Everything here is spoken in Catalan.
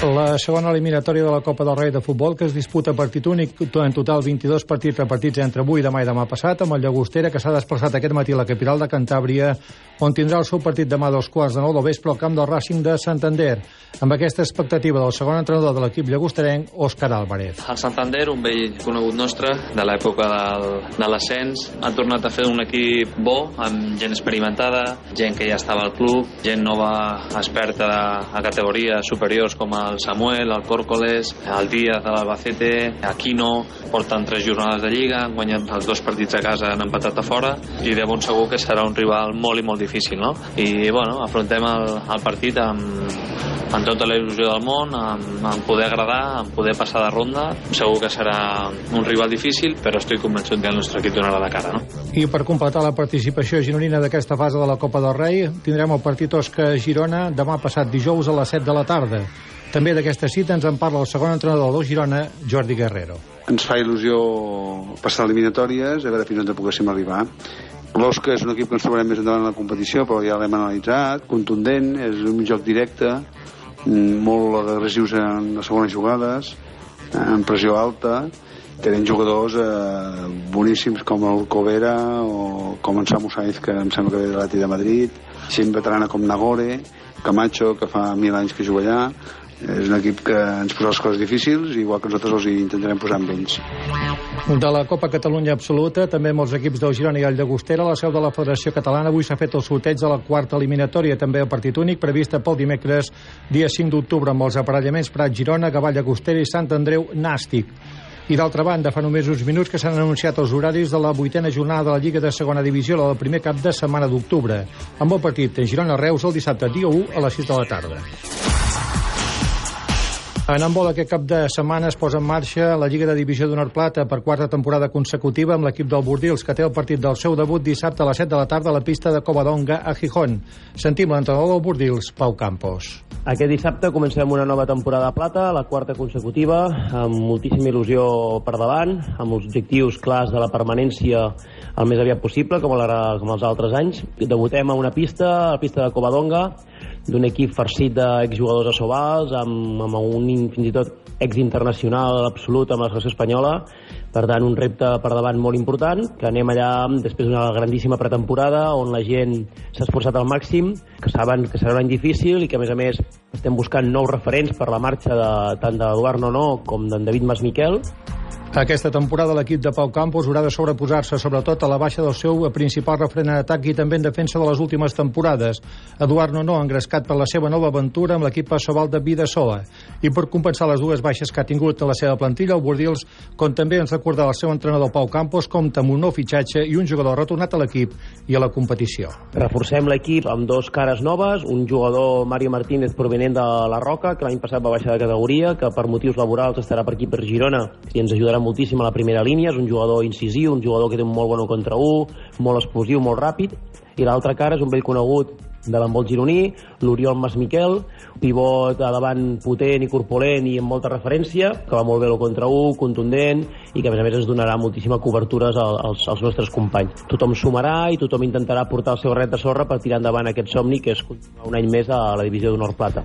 La segona eliminatòria de la Copa del Rei de Futbol que es disputa a partit únic, en total 22 partits repartits entre avui, demà i demà passat, amb el Llagostera, que s'ha desplaçat aquest matí a la capital de Cantàbria, on tindrà el seu partit demà a dos quarts de nou del vespre al camp del Racing de Santander, amb aquesta expectativa del segon entrenador de l'equip llagosterenc, Òscar Álvarez. El Santander, un vell conegut nostre, de l'època de l'ascens, ha tornat a fer un equip bo, amb gent experimentada, gent que ja estava al club, gent nova experta a categories superiors com el Samuel, el Córcoles, el Díaz de l'Albacete, Aquino, porten tres jornades de Lliga, han guanyat els dos partits a casa, han empatat a fora, i de bon segur que serà un rival molt i molt difícil, no? I, bueno, afrontem el, el partit amb, amb tota la il·lusió del món, amb, amb poder agradar, amb poder passar de ronda. Segur que serà un rival difícil, però estic convençut que el nostre equip donarà la cara. No? I per completar la participació gironina d'aquesta fase de la Copa del Rei, tindrem el partit Osca-Girona demà passat dijous a les 7 de la tarda. També d'aquesta cita ens en parla el segon entrenador del Girona, Jordi Guerrero. Ens fa il·lusió passar eliminatòries, a veure fins on poguéssim arribar. L'Osca és un equip que ens trobarem més endavant en la competició, però ja l'hem analitzat, contundent, és un joc directe, molt agressius en les segones jugades, en pressió alta, tenen jugadors eh, boníssims com el Covera o com en Samu Saiz, que em sembla que ve de l'Ati de Madrid, gent veterana com Nagore, Camacho, que fa mil anys que juga allà, és un equip que ens posa les coses difícils, igual que nosaltres els intentarem posar amb ells. De la Copa Catalunya Absoluta, també molts equips del Girona i el Llagostera, la seu de la Federació Catalana avui s'ha fet el sorteig de la quarta eliminatòria, també el partit únic, prevista pel dimecres, dia 5 d'octubre, amb els aparellaments Prat Girona, Gavall Llagostera i Sant Andreu Nàstic. I d'altra banda, fa només uns minuts que s'han anunciat els horaris de la vuitena jornada de la Lliga de Segona Divisió, la del primer cap de setmana d'octubre, amb el partit Girona-Reus el dissabte dia 1 a les 6 de la tarda. En handbol aquest cap de setmana es posa en marxa la Lliga de Divisió d'Honor Plata per quarta temporada consecutiva amb l'equip del Bordils, que té el partit del seu debut dissabte a les 7 de la tarda a la pista de Covadonga a Gijón. Sentim l'entrenador del Bordils, Pau Campos. Aquest dissabte comencem una nova temporada a Plata, la quarta consecutiva, amb moltíssima il·lusió per davant, amb els objectius clars de la permanència el més aviat possible, com, com els altres anys. Debutem a una pista, a la pista de Covadonga, d'un equip farcit d'exjugadors assobals, amb, amb un fins i tot exinternacional absolut amb la selecció espanyola, per tant un repte per davant molt important, que anem allà després d'una grandíssima pretemporada on la gent s'ha esforçat al màxim, que saben que serà un any difícil i que a més a més estem buscant nous referents per la marxa de, tant d'Eduard Nonó com d'en David Masmiquel, aquesta temporada l'equip de Pau Campos haurà de sobreposar-se sobretot a la baixa del seu principal referent en atac i també en defensa de les últimes temporades. Eduard Nonó, engrescat per la seva nova aventura amb l'equip Passoval de Vidasoa. I per compensar les dues baixes que ha tingut a la seva plantilla, el Bordils, com també ens recordava el seu entrenador Pau Campos, compta amb un nou fitxatge i un jugador retornat a l'equip i a la competició. Reforcem l'equip amb dos cares noves, un jugador Mario Martínez provenent de la Roca, que l'any passat va baixar de categoria, que per motius laborals estarà per aquí per Girona i ens ajudarà moltíssim a la primera línia, és un jugador incisiu, un jugador que té un molt bon contra 1, molt explosiu, molt ràpid, i l'altra cara és un vell conegut de l'embol gironí, l'Oriol Mas Miquel, pivot a davant potent i corpulent i amb molta referència, que va molt bé el contra 1, contundent, i que a més a més ens donarà moltíssima cobertures als, als nostres companys. Tothom sumarà i tothom intentarà portar el seu ret de sorra per tirar endavant aquest somni que és un any més a la divisió d'Honor Plata.